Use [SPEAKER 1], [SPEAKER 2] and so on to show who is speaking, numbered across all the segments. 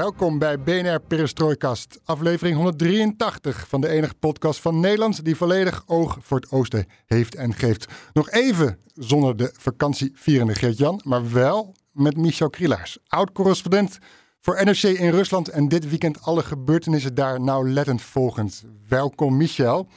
[SPEAKER 1] Welkom bij BNR Perestrooikast, aflevering 183 van de enige podcast van Nederland die volledig oog voor het oosten heeft en geeft. Nog even zonder de vakantievierende Geert-Jan, maar wel met Michel Krielaars, oud-correspondent voor NRC in Rusland en dit weekend alle gebeurtenissen daar nauwlettend volgend. Welkom Michel.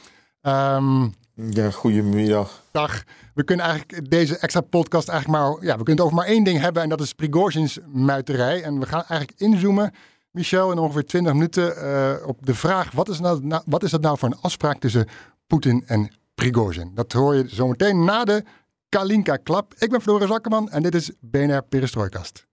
[SPEAKER 2] Um, ja, goedemiddag.
[SPEAKER 1] Dag. We kunnen eigenlijk deze extra podcast eigenlijk maar... Ja, we kunnen het over maar één ding hebben en dat is Prigozhin's muiterij. En we gaan eigenlijk inzoomen, Michel, in ongeveer 20 minuten uh, op de vraag... Wat is, nou, wat is dat nou voor een afspraak tussen Poetin en Prigozhin? Dat hoor je zometeen na de Kalinka-klap. Ik ben Floris Akkerman en dit is BNR Perestrooikast.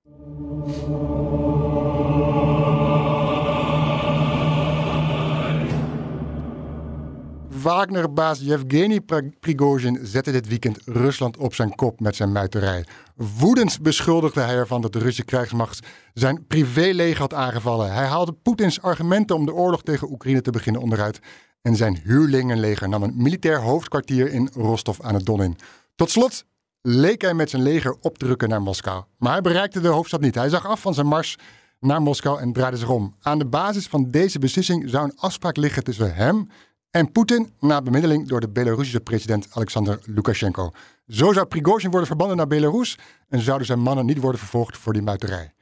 [SPEAKER 1] Wagner-baas Yevgeny Prigozhin zette dit weekend Rusland op zijn kop met zijn muiterij. Woedend beschuldigde hij ervan dat de Russische krijgsmacht zijn privéleger had aangevallen. Hij haalde Poetins argumenten om de oorlog tegen Oekraïne te beginnen onderuit. En zijn huurlingenleger nam een militair hoofdkwartier in Rostov aan het Don in. Tot slot leek hij met zijn leger opdrukken naar Moskou. Maar hij bereikte de hoofdstad niet. Hij zag af van zijn mars naar Moskou en draaide zich om. Aan de basis van deze beslissing zou een afspraak liggen tussen hem en Poetin na bemiddeling door de Belarusische president Alexander Lukashenko. Zo zou Prigozhin worden verbannen naar Belarus en zouden zijn mannen niet worden vervolgd voor die muiterij.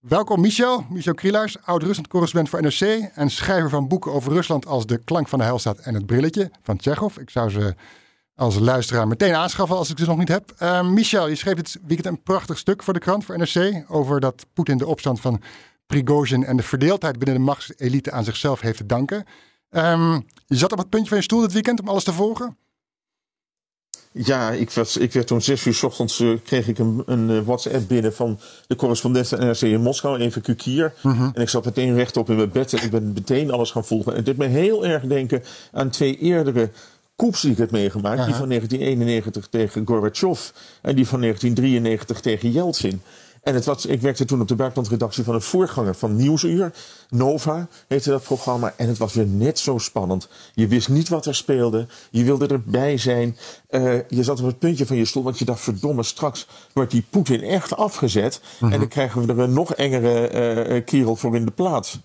[SPEAKER 1] Welkom Michel, Michel Krielaars, oud-Rusland-correspondent voor NRC en schrijver van boeken over Rusland als De Klank van de Heilstaat en Het Brilletje van Tsjechov. Ik zou ze als luisteraar meteen aanschaffen als ik ze nog niet heb. Uh, Michel, je schreef dit weekend een prachtig stuk voor de krant, voor NRC, over dat Poetin de opstand van Prigozhin en de verdeeldheid binnen de machtselite aan zichzelf heeft te danken. Um, je zat op het puntje van je stoel dit weekend om alles te volgen?
[SPEAKER 2] Ja, ik, was, ik werd toen zes uur s ochtends uh, kreeg ik een, een uh, WhatsApp binnen van de correspondent van NRC in Moskou, even Kukier. Mm En ik zat meteen rechtop in mijn bed en ik ben meteen alles gaan volgen. En het deed me heel erg denken aan twee eerdere koeps die ik heb meegemaakt. Die van 1991 tegen Gorbachev en die van 1993 tegen Yeltsin. En het was, ik werkte toen op de buitenlandredactie van een voorganger van Nieuwsuur. Nova heette dat programma. En het was weer net zo spannend. Je wist niet wat er speelde. Je wilde erbij zijn. Uh, je zat op het puntje van je stoel. Want je dacht, verdomme, straks wordt die Poetin echt afgezet. En dan krijgen we er een nog engere uh, kerel voor in de plaats.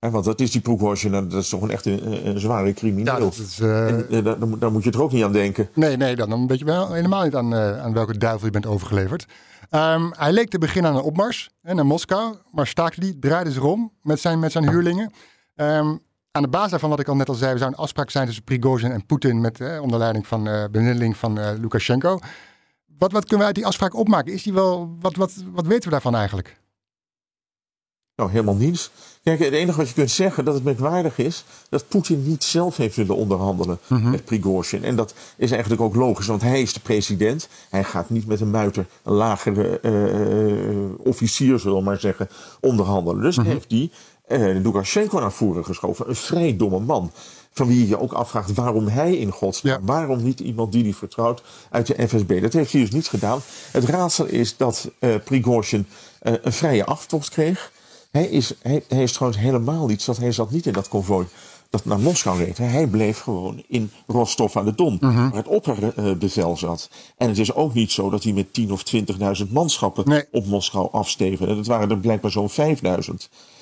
[SPEAKER 2] Want dat is die Prigozhin, dat is toch een echt een, een zware crimineel. Ja, dat is, uh... en, uh, daar, daar, moet je er ook niet aan denken.
[SPEAKER 1] Nee, nee, dan weet je wel helemaal niet aan, uh, aan welke duivel je bent overgeleverd. Um, hij leek te beginnen aan een opmars hè, naar Moskou, maar staakte die, draaide zich om met zijn, met zijn huurlingen. Um, aan de basis daarvan, wat ik al net al zei, zou een afspraak zijn tussen Prigozhin en Poetin met eh, onder leiding van bemiddeling van Lukashenko. Wat, wat kunnen we uit die afspraak opmaken? Is die wel, wat, wat, wat weten we daarvan eigenlijk?
[SPEAKER 2] Nou, helemaal niets. Kijk, het enige wat je kunt zeggen dat het merkwaardig is, dat Poetin niet zelf heeft willen onderhandelen mhm. met Prigozhin. En dat is eigenlijk ook logisch, want hij is de president. Hij gaat niet met een muiter, een lagere uh, officier, zullen we maar zeggen, onderhandelen. Dus mm heeft hij uh, Lukashenko naar voren geschoven. Een vrij domme man. Van wie je ook afvraagt waarom hij in godsnaam, waarom niet iemand die hij vertrouwt uit de FSB. Dat heeft hij dus niet gedaan. Het raadsel is dat uh, Prigozhin uh, een vrije aftocht kreeg. Hij is, hij, hij is trouwens helemaal niet, zat, hij zat niet in dat konvooi dat naar Moskou reed. Hij bleef gewoon in Rostov aan de Don, uh waar het opperbevel zat. En het is ook niet zo dat hij met 10 of 20.000 manschappen nee. op Moskou afsteven. Dat waren er blijkbaar zo'n 5.000.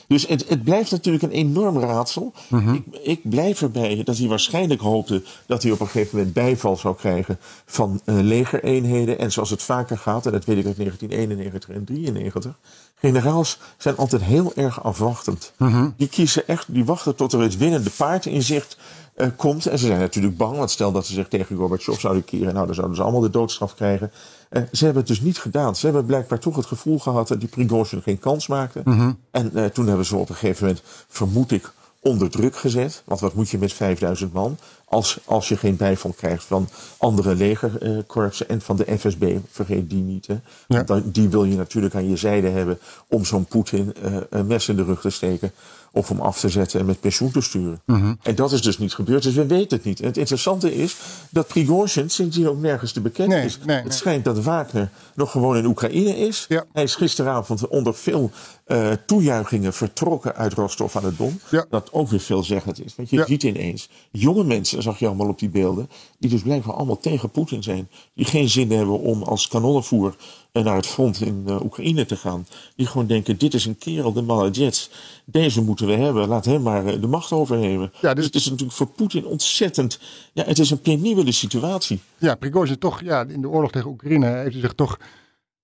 [SPEAKER 2] Dus het, het blijft natuurlijk een enorm raadsel. Mhm. ik, ik, blijf erbij dat hij waarschijnlijk hoopte dat hij op een gegeven moment bijval zou krijgen van uh, legereenheden. En zoals het vaker gaat, en dat weet ik uit 1991 en 1993, generaals zijn altijd heel erg afwachtend. Mhm. Die kiezen echt, die wachten tot er het winnende paard in zicht uh, komt. En ze zijn natuurlijk bang, want stel dat ze zich tegen Gorbachev zouden keren, nou dan zouden ze allemaal de doodstraf krijgen. Uh, ze hebben het dus niet gedaan. Ze hebben blijkbaar toch het gevoel gehad dat die Prigozhin geen kans maakte. Mm -hmm. En uh, toen hebben ze op een gegeven moment, vermoed ik, onder druk gezet. Want wat moet je met 5000 man als, als je geen bijval krijgt van andere legerkorpsen en van de FSB? Vergeet die niet. Hè? Want die wil je natuurlijk aan je zijde hebben om zo'n Poetin een mes in de rug te steken of om af te zetten en met pensioen te sturen.
[SPEAKER 1] Mhm.
[SPEAKER 2] En dat is dus niet gebeurd, dus we weten het niet. En het interessante is dat Prigozhin sindsdien ook nergens te bekend
[SPEAKER 1] Nee,
[SPEAKER 2] is.
[SPEAKER 1] nee, nee.
[SPEAKER 2] Het schijnt dat Wagner nog gewoon in Oekraïne is.
[SPEAKER 1] Ja.
[SPEAKER 2] Hij is gisteravond onder veel eh, toejuichingen vertrokken uit Rostov aan het Don.
[SPEAKER 1] Ja.
[SPEAKER 2] Dat ook weer veelzeggend is. Want je
[SPEAKER 1] Ja.
[SPEAKER 2] ziet ineens jonge mensen, zag je allemaal op die beelden, die dus blijkbaar allemaal tegen Poetin zijn. Die geen zin hebben om als kanonnenvoer eh, naar het front in eh, Oekraïne te gaan. Die gewoon denken, dit is een kerel, de Maladjets. Deze moeten we hebben, laat hem maar de macht overnemen.
[SPEAKER 1] Ja, dus-
[SPEAKER 2] dus het is natuurlijk voor Poetin ontzettend... Ja, het is een penibele situatie.
[SPEAKER 1] Ja, Prigozhin toch, ja, in de oorlog tegen Oekraïne heeft hij zich toch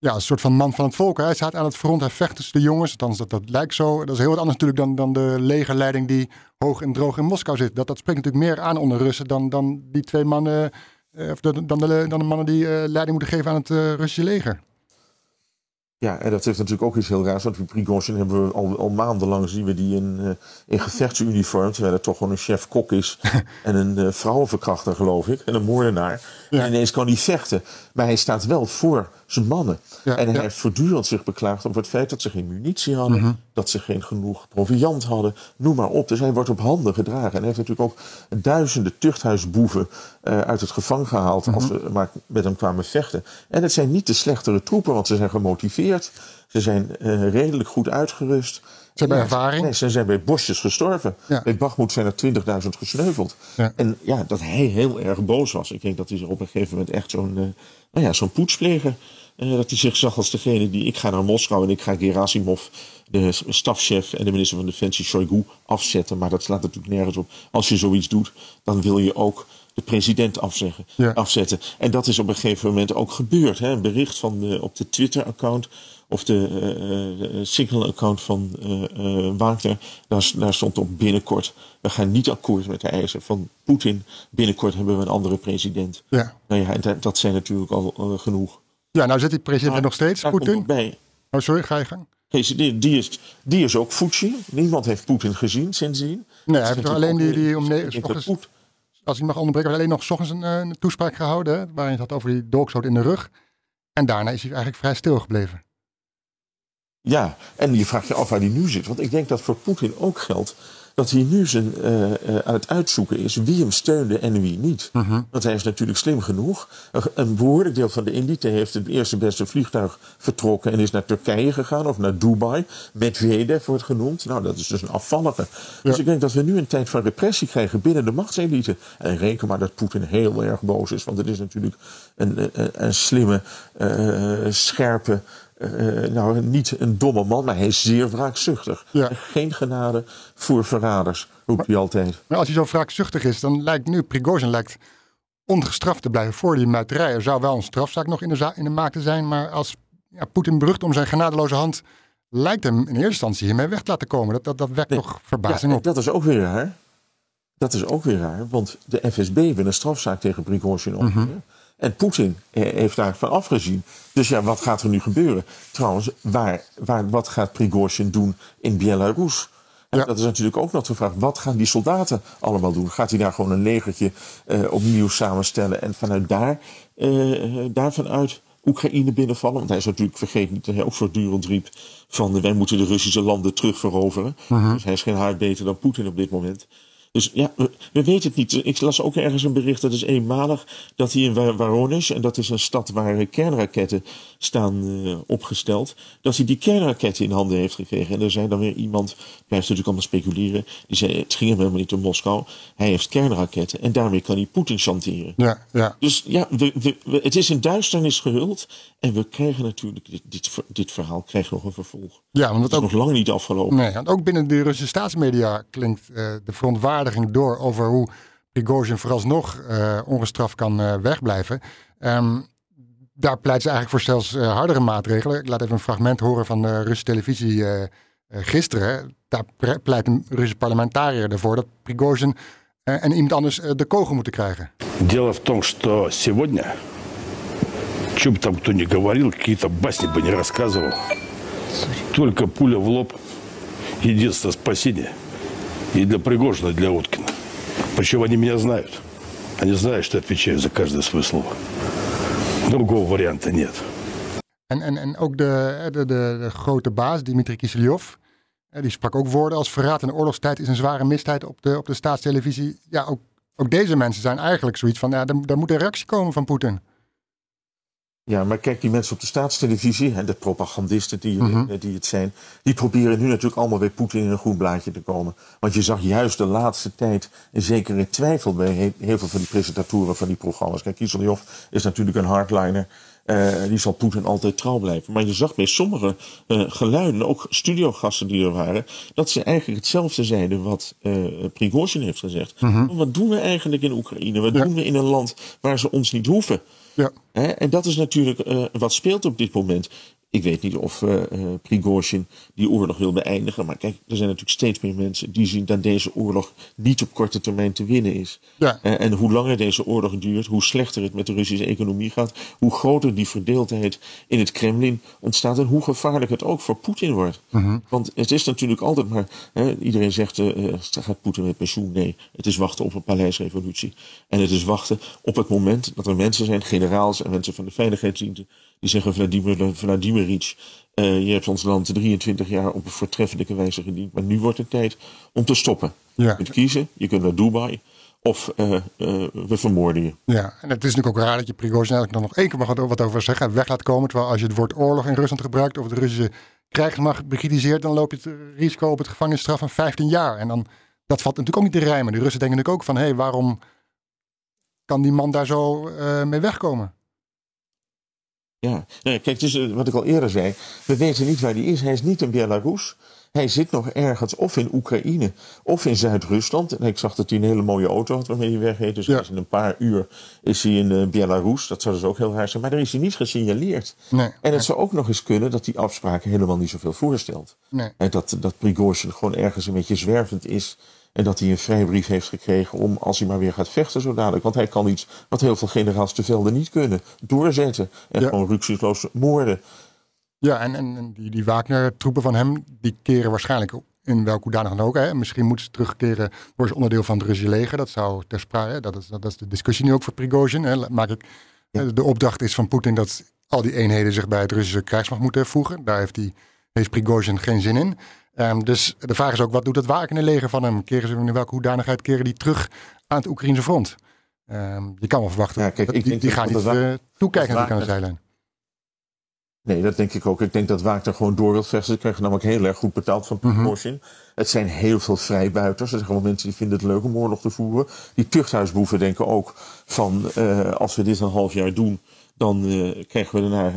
[SPEAKER 1] ja, een soort van man van het volk. Hij staat aan het front, hij vecht tussen de jongens. Althans, dat, dat lijkt zo. Dat is heel wat anders natuurlijk dan, dan de legerleiding die hoog en droog in Moskou zit. Dat, dat spreekt natuurlijk meer aan onder Russen dan, dan die twee mannen, eh, of de- dan, de, dan de mannen die eh, leiding moeten geven aan het eh, Russische leger.
[SPEAKER 2] Ja, en dat heeft natuurlijk ook iets heel raars. Want Prigozhin hebben we al, al maandenlang zien we die in, eh, in gevechtsuniform. Terwijl het toch gewoon een chef-kok is. en een vrouwenverkrachter, geloof ik. En een moordenaar.
[SPEAKER 1] Ja.
[SPEAKER 2] En ineens kan hij vechten. Maar hij staat wel voor zijn mannen.
[SPEAKER 1] Ja,
[SPEAKER 2] en hij
[SPEAKER 1] ja.
[SPEAKER 2] heeft voortdurend zich beklaagd over het feit dat ze geen munitie hadden.
[SPEAKER 1] Mhm.
[SPEAKER 2] Dat ze geen genoeg proviant hadden. Noem maar op. Dus hij wordt op handen gedragen. En hij heeft natuurlijk ook duizenden tuchthuisboeven eh, uit het gevangen gehaald. Als
[SPEAKER 1] Mhm.
[SPEAKER 2] ze maar met hem kwamen vechten. En het zijn niet de slechtere troepen, want ze zijn gemotiveerd. Ze zijn eh, redelijk goed uitgerust.
[SPEAKER 1] Ze hebben ervaring.
[SPEAKER 2] Nee, ze zijn bij bosjes gestorven.
[SPEAKER 1] Ja.
[SPEAKER 2] Bij Bachmoed zijn er 20.000 gesneuveld.
[SPEAKER 1] Ja.
[SPEAKER 2] En ja, dat hij heel erg boos was. Ik denk dat hij zich op een gegeven moment echt zo'n eh, nou ja, zo'n poetspleger... eh, dat hij zich zag als degene die... Ik ga naar Moskou en ik ga Gerasimov, de stafchef... en de minister van Defensie Shoigu afzetten. Maar dat slaat natuurlijk nergens op. Als je zoiets doet, dan wil je ook de president afzeggen,
[SPEAKER 1] Ja.
[SPEAKER 2] afzetten. En dat is op een gegeven moment ook gebeurd. Hè? Een bericht van de, op de Twitter-account of de eh, eh, Signal-account van eh eh, Wagner. Daar, stond op binnenkort. We gaan niet akkoord met de eisen van Poetin. Binnenkort hebben we een andere president.
[SPEAKER 1] Ja.
[SPEAKER 2] Nou ja, en dat- dat zijn natuurlijk al eh, genoeg.
[SPEAKER 1] Ja, nou zit die president nog steeds, Poetin. Oh, sorry, ga je gang.
[SPEAKER 2] Deze, die, die, is, die is ook Fuji. Niemand heeft Poetin gezien sindsdien.
[SPEAKER 1] Nee, hij heeft alleen die, die om
[SPEAKER 2] Ik
[SPEAKER 1] ne-
[SPEAKER 2] denk dat
[SPEAKER 1] ochtends-
[SPEAKER 2] Poet-
[SPEAKER 1] als ik mag onderbreken, hij alleen nog 's ochtends een, eh, een toespraak gehouden. Hè, waarin het had over die dolkstoot in de rug. En daarna is hij eigenlijk vrij stil gebleven.
[SPEAKER 2] Ja, en je vraagt je af waar hij nu zit. Want ik denk dat voor Poetin ook geldt dat hij nu zijn, eh, eh, aan het uitzoeken is wie hem steunde en wie niet. Want hij is natuurlijk slim genoeg. Een- behoorlijk deel van de elite heeft het eerste beste vliegtuig vertrokken en is naar Turkije gegaan of naar Dubai. Medvedev wordt genoemd. Nou, dat is dus een afvallige. Dus ik denk dat we nu een tijd van repressie krijgen binnen de machtselite. En reken maar dat Poetin heel erg boos is. Want het is natuurlijk een, een, een slimme, eh, scherpe, eh, nou, niet een domme man, maar hij is zeer wraakzuchtig.
[SPEAKER 1] Ja.
[SPEAKER 2] Geen genade voor verraders, roept hij altijd.
[SPEAKER 1] Maar als hij zo wraakzuchtig is, dan lijkt nu Prigozhin lijkt ongestraft te blijven voor die muiterij. Er zou wel een strafzaak nog in de, in de maak te zijn, maar als ja, Poetin berucht om zijn genadeloze hand, lijkt hem in eerste instantie hiermee weg te laten komen. Dat, dat, dat wekt
[SPEAKER 2] Nee.
[SPEAKER 1] nog verbazing
[SPEAKER 2] Ja,
[SPEAKER 1] op.
[SPEAKER 2] dat is ook weer raar. Dat is ook weer raar, want de FSB wil een strafzaak tegen Prigozhin opnemen. En Poetin eh, heeft daarvan afgezien. Dus ja, wat gaat er nu gebeuren? Trouwens, waar, waar, wat gaat Prigozhin doen in Belarus? En
[SPEAKER 1] Ja.
[SPEAKER 2] Dat is natuurlijk ook nog de vraag. Wat gaan die soldaten allemaal doen? Gaat hij daar gewoon een legertje eh, opnieuw samenstellen en vanuit daar, eh, eh, daarvan uit Oekraïne binnenvallen? Want hij is natuurlijk, vergeet niet, dat hij ook voortdurend riep van wij moeten de Russische landen terugveroveren. Dus hij is geen haar beter dan Poetin op dit moment. Dus ja, we, we weten het niet. Ik las ook ergens een bericht, dat is eenmalig, dat hij in Wa- Voronezh, en dat is een stad waar kernraketten staan eh, opgesteld, dat hij die kernraketten in handen heeft gekregen. En er zei dan weer iemand, blijft natuurlijk allemaal speculeren, die zei, het ging hem helemaal niet om Moskou. Hij heeft kernraketten en daarmee kan hij Poetin chanteren.
[SPEAKER 1] Ja, ja.
[SPEAKER 2] Dus ja, we, we- we- het is in duisternis gehuld. En we krijgen natuurlijk, dit, dit, dit verhaal krijgt nog een vervolg.
[SPEAKER 1] ja want
[SPEAKER 2] Het is
[SPEAKER 1] ook,
[SPEAKER 2] nog lang niet afgelopen.
[SPEAKER 1] nee, want ook binnen de Russische staatsmedia klinkt eh, de verontwaardiging door over hoe Prigozhin vooralsnog eh ongestraft kan eh, wegblijven. Ehm, daar pleit ze eigenlijk voor zelfs eh, hardere maatregelen. Ik laat even een fragment horen van de Russische televisie eh, eh, gisteren. Daar pre- pleit een Russische parlementariër ervoor dat Prigozhin eh, en iemand anders eh, de kogel moeten krijgen.
[SPEAKER 3] Дело в том, что сегодня, что бы там кто ни говорил, какие-то басни бы не рассказывал, только пуля в лоб, единственное спасение И для Пригожина, и для Уткина. Причем они меня знают. Они знают, что я отвечаю за каждое свое слово. Другого варианта нет.
[SPEAKER 1] En, en, en ook de, de, de, de grote baas, Dimitri Kiselyov, eh, die sprak ook woorden als verraad in de oorlogstijd is een zware misdaad op de, op de staatstelevisie. Ja, ook, ook deze mensen zijn eigenlijk zoiets van, ja, er, er moet een reactie komen van Poetin.
[SPEAKER 2] Ja, maar kijk, die mensen op de staatstelevisie, en de propagandisten die, eh, die het zijn, die proberen nu natuurlijk allemaal weer Poetin in een groen blaadje te komen. Want je zag juist de laatste tijd een zekere twijfel bij he- heel veel van die presentatoren van die programma's. Kijk, Kiselyov is natuurlijk een hardliner. Eh, die zal Poetin altijd trouw blijven. Maar je zag bij sommige eh, geluiden, ook studiogasten die er waren, dat ze eigenlijk hetzelfde zeiden wat eh Prigozhin heeft gezegd. Wat doen we eigenlijk in Oekraïne? Wat
[SPEAKER 1] Ja.
[SPEAKER 2] doen we in een land waar ze ons niet hoeven?
[SPEAKER 1] Ja,
[SPEAKER 2] Hè, en dat is natuurlijk eh, wat speelt op dit moment. Ik weet niet of eh, Prigozhin die oorlog wil beëindigen. Maar kijk, er zijn natuurlijk steeds meer mensen die zien dat deze oorlog niet op korte termijn te winnen is.
[SPEAKER 1] Ja.
[SPEAKER 2] Eh, en hoe langer deze oorlog duurt, hoe slechter het met de Russische economie gaat. Hoe groter die verdeeldheid in het Kremlin ontstaat. En hoe gevaarlijk het ook voor Poetin wordt. Want het is natuurlijk altijd maar. Iedereen zegt: gaat Poetin met pensioen? Nee. Het is wachten op een paleisrevolutie. En het is wachten op het moment dat er mensen zijn, generaals en mensen van de veiligheidsdiensten. Die zeggen: Vladimir Vladimiric, eh, je hebt ons land 23 jaar op een voortreffelijke wijze gediend. Maar nu wordt het tijd om te stoppen.
[SPEAKER 1] Ja.
[SPEAKER 2] Je kunt kiezen, je kunt naar Dubai. Of eh, eh, we vermoorden je.
[SPEAKER 1] ja, en het is natuurlijk ook raar dat je Prigozhin eigenlijk nog één keer mag wat over zeggen, weg laat komen. Terwijl als je het woord oorlog in Rusland gebruikt of de Russische krijgsmacht bekritiseert, dan loop je het risico op het gevangenisstraf van 15 jaar. En dan, dat valt natuurlijk ook niet te rijmen. De Russen denken natuurlijk ook van, hé, hey, waarom kan die man daar zo mee wegkomen?
[SPEAKER 2] Ja, nee, kijk, eh, wat ik al eerder zei. We weten niet waar hij is. Hij is niet in Belarus. Hij zit nog ergens of in Oekraïne of in Zuid-Rusland. En ik zag dat hij een hele mooie auto had waarmee hij wegreed. Dus
[SPEAKER 1] Ja.
[SPEAKER 2] in een paar uur is hij in eh, Belarus. Dat zou dus ook heel raar zijn. Maar daar is hij niet gesignaleerd.
[SPEAKER 1] Nee.
[SPEAKER 2] En het zou ook nog eens kunnen dat die afspraken helemaal niet zoveel voorstelt.
[SPEAKER 1] Nee.
[SPEAKER 2] En dat, dat Prigozhin gewoon ergens een beetje zwervend is. En dat hij een vrijbrief heeft gekregen om, als hij maar weer gaat vechten zo dadelijk. Want hij kan iets wat heel veel generaals te velden niet kunnen. Doorzetten. En
[SPEAKER 1] Ja.
[SPEAKER 2] gewoon rukzichtloos moorden.
[SPEAKER 1] Ja, en, en, die, die Wagner-troepen van hem, die keren waarschijnlijk in welke hoedanigheid dan ook. Hè. Misschien moeten ze terugkeren, worden ze onderdeel van het Russische leger. Dat zou ter sprake, dat is, dat is de discussie nu ook voor Prigozhin. Hè. Maak ik, De opdracht is van Poetin dat al die eenheden zich bij het Russische krijgsmacht moeten voegen. Daar heeft, die, heeft Prigozhin geen zin in. Ehm, dus de vraag is ook, wat doet het Wagner-leger van hem? Keren ze in welke hoedanigheid keren die terug aan het Oekraïnse front? Ehm, je kan wel verwachten,
[SPEAKER 2] Ja, kijk,
[SPEAKER 1] dat
[SPEAKER 2] ik
[SPEAKER 1] die, gaan
[SPEAKER 2] dat
[SPEAKER 1] niet eh, toekijken aan de zijlijn.
[SPEAKER 2] Nee, dat denk ik ook. Ik denk dat Wagner gewoon door wil vechten. Ze krijgen namelijk heel erg goed betaald van Prigozhin. Het zijn heel veel vrijbuiters. Er zijn gewoon mensen die vinden het leuk om oorlog te voeren. Die tuchthuisboeven denken ook van... eh, als we dit een half jaar doen... dan eh, krijgen we daarna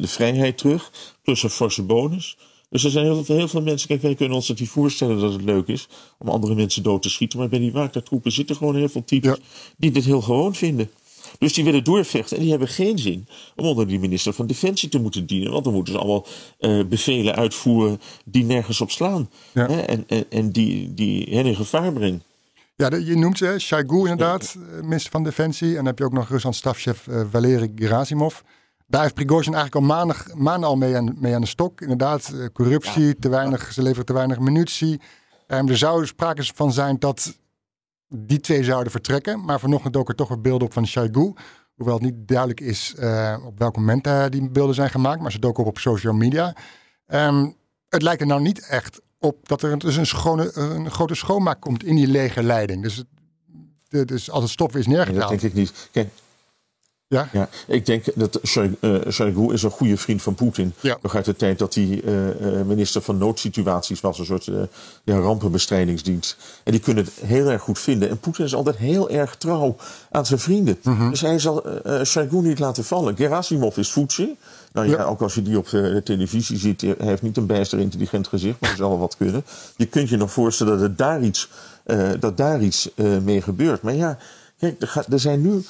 [SPEAKER 2] de vrijheid terug. Plus een forse bonus. Dus er zijn heel veel, heel veel mensen... Kijk, wij kunnen ons het niet voorstellen dat het leuk is... om andere mensen dood te schieten. Maar bij die Wagner-troepen zitten gewoon heel veel types...
[SPEAKER 1] Ja.
[SPEAKER 2] die dit heel gewoon vinden. Dus die willen doorvechten en die hebben geen zin om onder die minister van Defensie te moeten dienen. Want dan moeten ze allemaal eh, bevelen uitvoeren die nergens op slaan.
[SPEAKER 1] Ja.
[SPEAKER 2] Hè? En, en, en die, die hen in gevaar brengen.
[SPEAKER 1] Ja, je noemt ze, Shoigu inderdaad, eh, minister van Defensie. En dan heb je ook nog Ruslands stafchef eh Valery Gerasimov. Daar heeft Prigozhin eigenlijk al maanden, maanden al mee aan, mee aan de stok. Inderdaad, eh, corruptie, te weinig, ze leveren te weinig munitie. Ehm, er zou sprake van zijn dat die twee zouden vertrekken. Maar vanochtend doken er toch weer beelden op van Shoigu. Hoewel het niet duidelijk is eh, op welk moment die beelden zijn gemaakt. Maar ze doken op op social media. Ehm, het lijkt er nou niet echt op dat er dus een, schone, een grote schoonmaak komt in die legerleiding. Dus, het- dus als het stof is
[SPEAKER 2] Nee, dat denk ik niet. Kijk,
[SPEAKER 1] Ja?
[SPEAKER 2] ja, ik denk dat Shoigu eh, is een goede vriend van Poetin.
[SPEAKER 1] Ja.
[SPEAKER 2] Nog uit de tijd dat hij eh, eh, minister van noodsituaties was. Een soort ja, rampenbestrijdingsdienst. En die kunnen het heel erg goed vinden. En Poetin is altijd heel erg trouw aan zijn vrienden.
[SPEAKER 1] Mhm.
[SPEAKER 2] Dus hij zal eh, Shoigu niet laten vallen. Gerasimov is voetje. Nou ja,
[SPEAKER 1] Ja.
[SPEAKER 2] ook als je die op de televisie ziet. Hij heeft niet een bijster intelligent gezicht. Maar hij zal wel wat kunnen. Je kunt je nog voorstellen dat daar iets, dat daar iets mee gebeurt. Maar ja, kijk, er, gaat- er zijn nu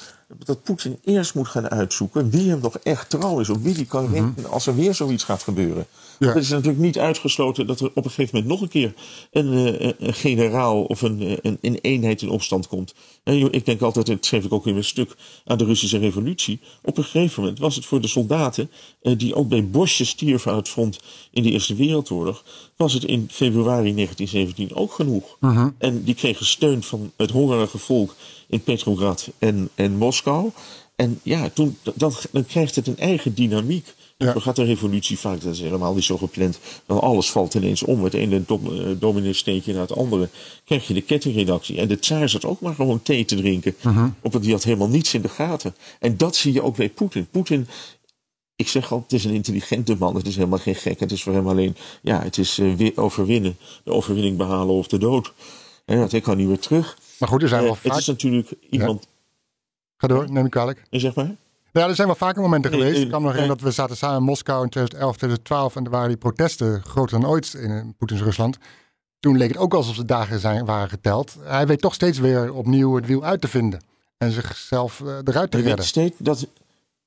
[SPEAKER 2] dat Poetin eerst moet gaan uitzoeken wie hem nog echt trouw is. Of wie die kan rekenen als er weer zoiets gaat gebeuren.
[SPEAKER 1] Ja.
[SPEAKER 2] Het is natuurlijk niet uitgesloten dat er op een gegeven moment nog een keer een, eh, een generaal of een, eh, een, een eenheid in opstand komt. En ik denk altijd, dat schreef ik ook in mijn stuk aan de Russische revolutie. Op een gegeven moment was het voor de soldaten eh, die ook bij bosjes stierven aan het front in de Eerste Wereldoorlog, was het in februari 1917 ook genoeg. En die kregen steun van het hongerige volk in Petrograd en, en Moskou. En ja, toen, dan, dan krijgt het een eigen dynamiek.
[SPEAKER 1] Ja.
[SPEAKER 2] Zo gaat de revolutie vaak, dat is helemaal niet zo gepland. Dan alles valt ineens om. Het ene eh, domineesteentje naar het andere. Krijg je de kettingredactie. En de tsaar zat ook maar gewoon thee te drinken. Op, die had helemaal niets in de gaten. En dat zie je ook bij Poetin. Poetin, ik zeg al, het is een intelligente man. Het is helemaal geen gek. Het is voor hem alleen, ja, het is eh, weer overwinnen. De overwinning behalen of de dood. En dat ik kan niet meer terug.
[SPEAKER 1] Maar goed, er zijn
[SPEAKER 2] Eh,
[SPEAKER 1] wel
[SPEAKER 2] het
[SPEAKER 1] vaak...
[SPEAKER 2] is natuurlijk iemand,
[SPEAKER 1] Ga door, neem ik kwalijk.
[SPEAKER 2] zeg maar.
[SPEAKER 1] Ja, er zijn wel vaker momenten
[SPEAKER 2] Nee,
[SPEAKER 1] geweest. Ik kan me herinneren dat we zaten samen in Moskou in 2011, 2012 en er waren die protesten groter dan ooit in eh, Poetins Rusland. Toen leek het ook alsof de dagen zijn, waren geteld. Hij weet toch steeds weer opnieuw het wiel uit te vinden en zichzelf eh, eruit te
[SPEAKER 2] Hij weet
[SPEAKER 1] redden.
[SPEAKER 2] steeds dat.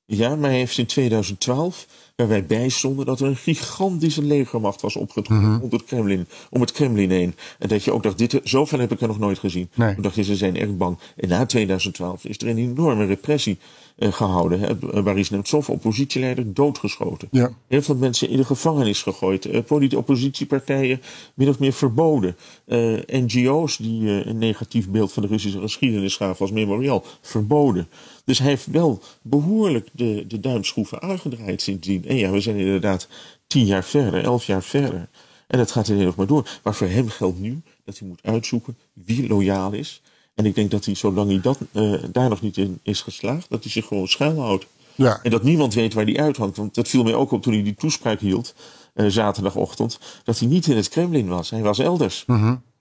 [SPEAKER 2] Ja, maar hij heeft in 2012, waar wij bij stonden, dat er een gigantische legermacht was opgetrokken
[SPEAKER 1] Mhm.
[SPEAKER 2] rond het Kremlin, om het Kremlin heen. En dat je ook dacht, dit, zoveel heb ik er nog nooit gezien.
[SPEAKER 1] Nee.
[SPEAKER 2] Toen dacht je, ze zijn echt bang. En na 2012 is er een enorme repressie eh, gehouden. Hè. Boris Nemtsov, oppositieleider, doodgeschoten.
[SPEAKER 1] Ja.
[SPEAKER 2] Heel veel mensen in de gevangenis gegooid. Eh, politi- oppositiepartijen min of meer verboden. Eh, NGO's die eh, een negatief beeld van de Russische geschiedenis gaven als memorial, verboden. Dus hij heeft wel behoorlijk de, de duimschroeven aangedraaid sindsdien. En ja, we zijn inderdaad tien jaar verder, elf jaar verder. En dat gaat alleen nog maar door. Maar voor hem geldt nu dat hij moet uitzoeken wie loyaal is. En ik denk dat hij, zolang hij dat, eh, daar nog niet in is geslaagd, dat hij zich gewoon schuilhoudt.
[SPEAKER 1] Ja.
[SPEAKER 2] En dat niemand weet waar die uithangt. Want dat viel mij ook op toen hij die toespraak hield, eh, zaterdagochtend, dat hij niet in het Kremlin was. Hij was elders.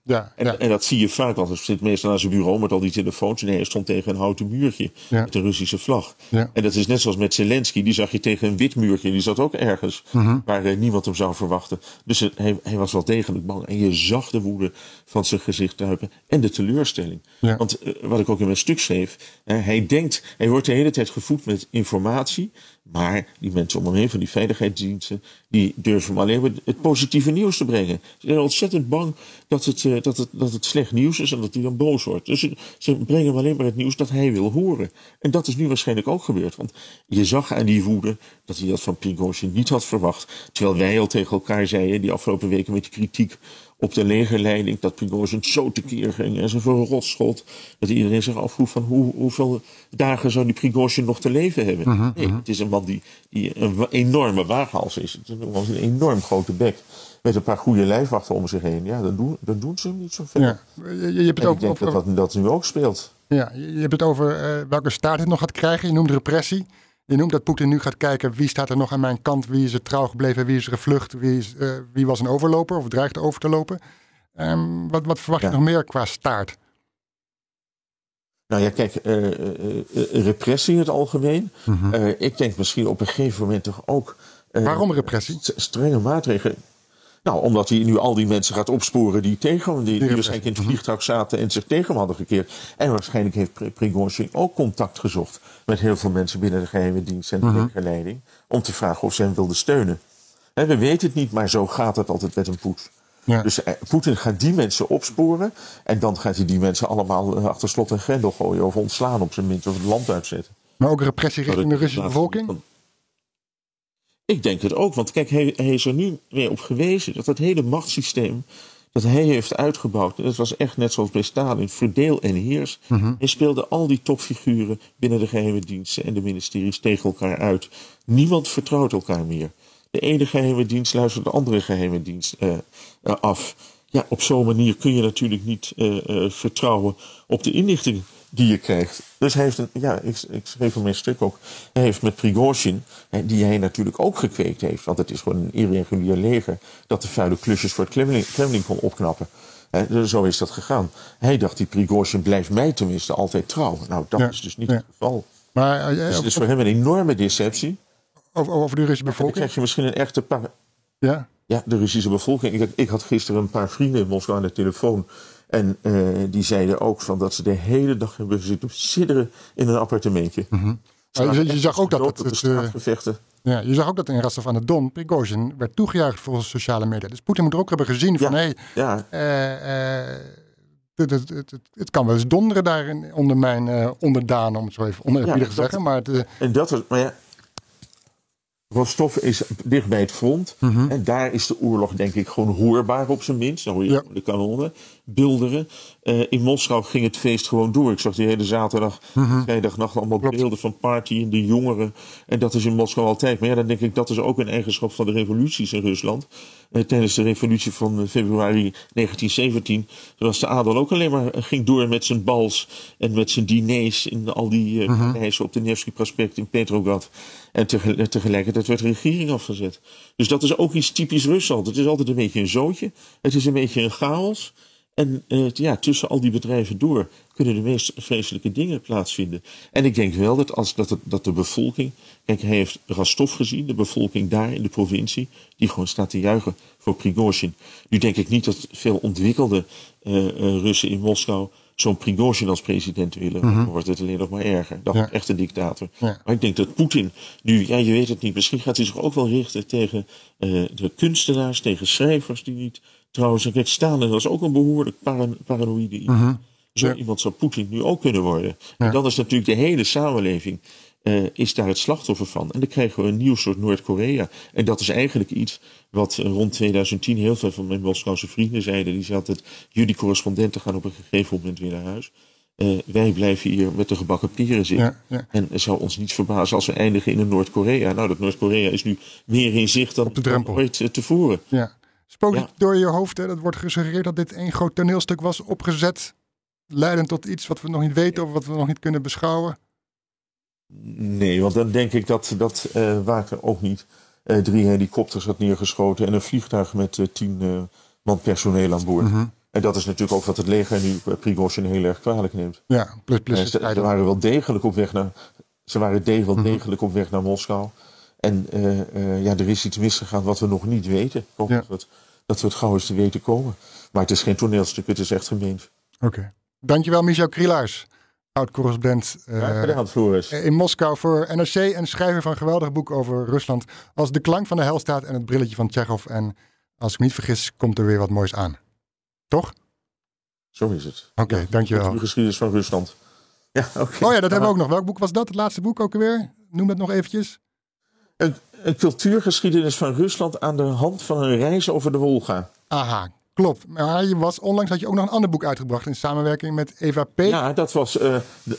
[SPEAKER 1] Ja,
[SPEAKER 2] En,
[SPEAKER 1] ja.
[SPEAKER 2] en dat zie je vaak, want hij zit meestal aan zijn bureau met al die telefoons. Nee, hij stond tegen een houten muurtje
[SPEAKER 1] Ja.
[SPEAKER 2] met een Russische vlag.
[SPEAKER 1] Ja.
[SPEAKER 2] En dat is net zoals met Zelensky, die zag je tegen een wit muurtje. Die zat ook ergens waar eh, niemand hem zou verwachten. Dus het- hij, hij was wel degelijk bang. En je zag de woede van zijn gezicht duipen en de teleurstelling.
[SPEAKER 1] Ja.
[SPEAKER 2] Want eh, wat ik ook in mijn stuk schreef, eh, hij denkt, hij wordt de hele tijd gevoed met informatie. Maar die mensen om hem heen van die veiligheidsdiensten, die durven alleen maar het positieve nieuws te brengen. Ze zijn ontzettend bang dat het, eh, dat het, dat het slecht nieuws is en dat hij dan boos wordt. Dus ze, brengen hem alleen maar het nieuws dat hij wil horen. En dat is nu waarschijnlijk ook gebeurd. Want je zag aan die woede dat hij dat van Prigozhin niet had verwacht. Terwijl wij al tegen elkaar zeiden, die afgelopen weken met die kritiek op de legerleiding, dat Prigozhin zo tekeer ging en zo voor een rotschot. Dat iedereen zich afvroeg van hoe, hoeveel dagen zou die Prigozhin nog te leven hebben. Nee, het is een man die, die een enorme waaghals is. Het is een enorm grote bek. Met een paar goede lijfwachten om zich heen. Ja, dan doen, dan doen ze hem niet zo veel.
[SPEAKER 1] Ja. Je, je hebt het
[SPEAKER 2] En ik denk dat dat, dat nu ook speelt.
[SPEAKER 1] ja, je hebt het over eh, welke staart het nog gaat krijgen. Je noemt repressie. Je noemt dat Poetin nu gaat kijken wie staat er nog aan mijn kant, wie is er trouw gebleven, wie is er gevlucht, wie, is, eh, wie was een overloper of dreigt over te lopen. Ehm, wat, wat verwacht je nog meer qua staart?
[SPEAKER 2] Nou ja, kijk, eh, eh, repressie in het algemeen. Eh, ik denk misschien op een gegeven moment toch ook.
[SPEAKER 1] Waarom repressie?
[SPEAKER 2] st- Strenge maatregelen. Nou, omdat hij nu al die mensen gaat opsporen die tegen hem, die, waarschijnlijk in het vliegtuig zaten en zich tegen hem hadden gekeerd. En waarschijnlijk heeft Pri- Prigozhin ook contact gezocht met heel veel mensen binnen de geheime dienst en de legerleiding. Om te vragen of ze hem wilden steunen. Hè, we weten het niet, maar zo gaat het altijd met een poet.
[SPEAKER 1] Ja.
[SPEAKER 2] Dus eh, Poetin gaat die mensen opsporen. En dan gaat hij die mensen allemaal eh, achter slot en grendel gooien. Of ontslaan op zijn minst. Of het land uitzetten.
[SPEAKER 1] Maar ook repressie richting de Russische bevolking?
[SPEAKER 2] Ik denk het ook. Want kijk, hij, hij is er nu weer op gewezen. Dat dat hele machtssysteem dat hij heeft uitgebouwd. Dat was echt net zoals bij Stalin. Verdeel en heers. Hij speelde al die topfiguren binnen de geheime diensten en de ministeries tegen elkaar uit. Niemand vertrouwt elkaar meer. De ene geheime dienst luistert de andere geheime dienst eh, eh, af. Ja, op zo'n manier kun je natuurlijk niet eh, vertrouwen op de inlichting die je krijgt. Dus hij heeft een, ja, ik, ik schreef in mijn stuk ook, hij heeft met Prigozhin, die hij natuurlijk ook gekweekt heeft, want het is gewoon een irregulier leger, dat de vuile klusjes voor het Kremlin, Kremlin kon opknappen. Zo is dat gegaan. Hij dacht, die Prigozhin blijft mij tenminste altijd trouw. Nou, dat
[SPEAKER 1] Ja,
[SPEAKER 2] is dus niet
[SPEAKER 1] ja.
[SPEAKER 2] het geval.
[SPEAKER 1] Maar eh,
[SPEAKER 2] Dus het is voor hem een enorme deceptie.
[SPEAKER 1] over, over de Russische
[SPEAKER 2] En dan
[SPEAKER 1] bevolking?
[SPEAKER 2] krijg je misschien een echte...
[SPEAKER 1] Ja,
[SPEAKER 2] Ja, de Russische bevolking. Ik, had- ik had gisteren een paar vrienden in Moskou aan de telefoon. En eh, die zeiden ook van dat ze de hele dag hebben zitten sidderen in een appartementje.
[SPEAKER 1] Maar je, je zag ook dat
[SPEAKER 2] het,
[SPEAKER 1] het, eh, ja, je zag ook dat in Rastaf aan de Don, Prigozhin, werd toegejuicht volgens sociale media. Dus Poetin moet er ook hebben gezien van,
[SPEAKER 2] Ja.
[SPEAKER 1] hé, hey,
[SPEAKER 2] Ja,
[SPEAKER 1] eh, eh, het, het, het, het- kan wel eens donderen daar onder mijn eh onderdanen, om het zo even oneerbiedig te zeggen. Maar het,
[SPEAKER 2] En dat is, maar ja, Rostov is dicht bij het front. En daar is de oorlog denk ik gewoon hoorbaar op zijn minst. Dan hoor je
[SPEAKER 1] Ja.
[SPEAKER 2] de kanonnen bulderen. Eh, in Moskou ging het feest gewoon door. Ik zag die hele zaterdag, vrijdagnacht allemaal
[SPEAKER 1] Klopt.
[SPEAKER 2] beelden van party en de jongeren. En dat is in Moskou altijd. Maar ja, dan denk ik dat is ook een eigenschap van de revoluties in Rusland. Eh, tijdens de revolutie van februari 1917 was de adel ook alleen maar eh, ging door met zijn bals en met zijn diners in al die reizen op de Nevsky Prospect in Petrograd. En tegel- tegelijkertijd werd de regering afgezet. Dus dat is ook iets typisch Rusland. Het is altijd een beetje een zootje. Het is een beetje een chaos. En eh, ja, tussen al die bedrijven door kunnen de meest vreselijke dingen plaatsvinden. En ik denk wel dat, als, dat, het, dat de bevolking. Kijk, hij heeft Rostov gezien, de bevolking daar in de provincie. die gewoon staat te juichen voor Prigozhin. Nu denk ik niet dat veel ontwikkelde eh, eh, Russen in Moskou. Zo'n Prigozhin als president willen. Dan wordt het alleen nog maar erger. Dat
[SPEAKER 1] Ja.
[SPEAKER 2] echt een dictator.
[SPEAKER 1] Ja.
[SPEAKER 2] Maar ik denk dat Poetin nu, ja, je weet het niet. misschien gaat hij zich ook wel richten tegen eh, de kunstenaars, tegen schrijvers die niet. Trouwens, kijk, Stalin was ook een behoorlijk paran- paranoïde iemand. Zo
[SPEAKER 1] Ja.
[SPEAKER 2] iemand zou Poetin nu ook kunnen worden. En dan is natuurlijk de hele samenleving eh, is daar het slachtoffer van. En dan krijgen we een nieuw soort Noord-Korea. En dat is eigenlijk iets wat eh, rond 2010 heel veel van mijn Moskouse vrienden zeiden. Die zeiden altijd, jullie correspondenten gaan op een gegeven moment weer naar huis. Eh, wij blijven hier met de gebakken pieren zitten.
[SPEAKER 1] Ja, ja.
[SPEAKER 2] En het zou ons niets verbazen als we eindigen in een Noord-Korea. Nou, dat Noord-Korea is nu meer in zicht dan, ooit tevoren.
[SPEAKER 1] ja. Spookt
[SPEAKER 2] Ja.
[SPEAKER 1] door je hoofd, hè? dat wordt gesuggereerd dat dit één groot toneelstuk was opgezet. Leidend tot iets wat we nog niet weten of wat we nog niet kunnen beschouwen.
[SPEAKER 2] Nee, want dan denk ik dat, dat eh Waker ook niet eh, drie helikopters had neergeschoten en een vliegtuig met eh, tien man personeel aan boord.
[SPEAKER 1] Mhm.
[SPEAKER 2] En dat is natuurlijk ook wat het leger nu eh, Prigozhin heel erg kwalijk neemt.
[SPEAKER 1] Ja, plus, plus
[SPEAKER 2] ze, waren wel degelijk op weg naar, ze waren de-
[SPEAKER 1] Mhm.
[SPEAKER 2] degelijk op weg naar Moskou. En ja, er is iets misgegaan wat we nog niet weten. Ik hoop
[SPEAKER 1] Ja.
[SPEAKER 2] dat, we het, dat we het gauw eens te weten komen. Maar het is geen toneelstuk, het is echt gemeend.
[SPEAKER 1] Oké. Dankjewel Michel Krielaars, oud-correspondent eh, in Moskou voor NRC en schrijver van een geweldig boek over Rusland als de klank van de helstaat en het brilletje van Tsjechov. En als ik me niet vergis, komt er weer wat moois aan. Toch?
[SPEAKER 2] Zo is het.
[SPEAKER 1] Oké, dankjewel.
[SPEAKER 2] De geschiedenis van Rusland. Ja, oké.
[SPEAKER 1] Oh ja, dat hebben we ook nog. Welk boek was dat? Het laatste boek ook alweer? Noem dat nog eventjes.
[SPEAKER 2] Een, een cultuurgeschiedenis van Rusland aan de hand van een reis over de Wolga.
[SPEAKER 1] Aha, klopt. Maar je was, onlangs had je ook nog een ander boek uitgebracht in samenwerking met Eva P.
[SPEAKER 2] Ja, dat was, eh, de-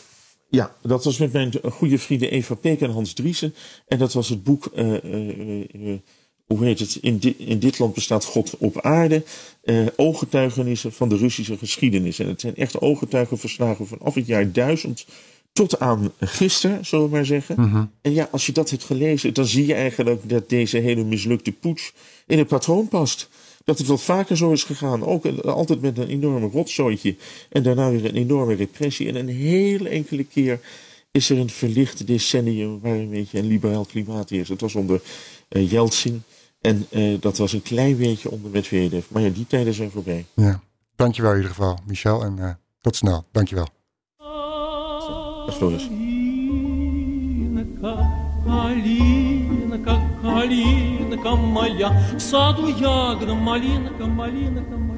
[SPEAKER 2] ja, dat was met mijn goede vrienden Eva Peek en Hans Driessen. En dat was het boek, eh, eh, hoe heet het? In, di- in dit land bestaat God op aarde. eh, ooggetuigenissen van de Russische geschiedenis. En het zijn echt ooggetuigenverslagen vanaf het jaar 1000 tot aan gisteren, zullen we maar zeggen. En ja, als je dat hebt gelezen, dan zie je eigenlijk dat deze hele mislukte poets in het patroon past. Dat het wel vaker zo is gegaan. Ook altijd met een enorme rotzooitje. En daarna weer een enorme repressie. En een hele enkele keer is er een verlicht decennium waar een beetje een liberaal klimaat is. Het was onder eh Yeltsin. En eh, dat was een klein beetje onder Medvedev. Maar ja, die tijden zijn voorbij.
[SPEAKER 1] Ja, dankjewel in ieder geval, Michel. En eh, tot snel. Dankjewel.
[SPEAKER 2] Dat is Floris.
[SPEAKER 4] Калинка, калинка, моя, в саду ягода, малинка, малинка моя.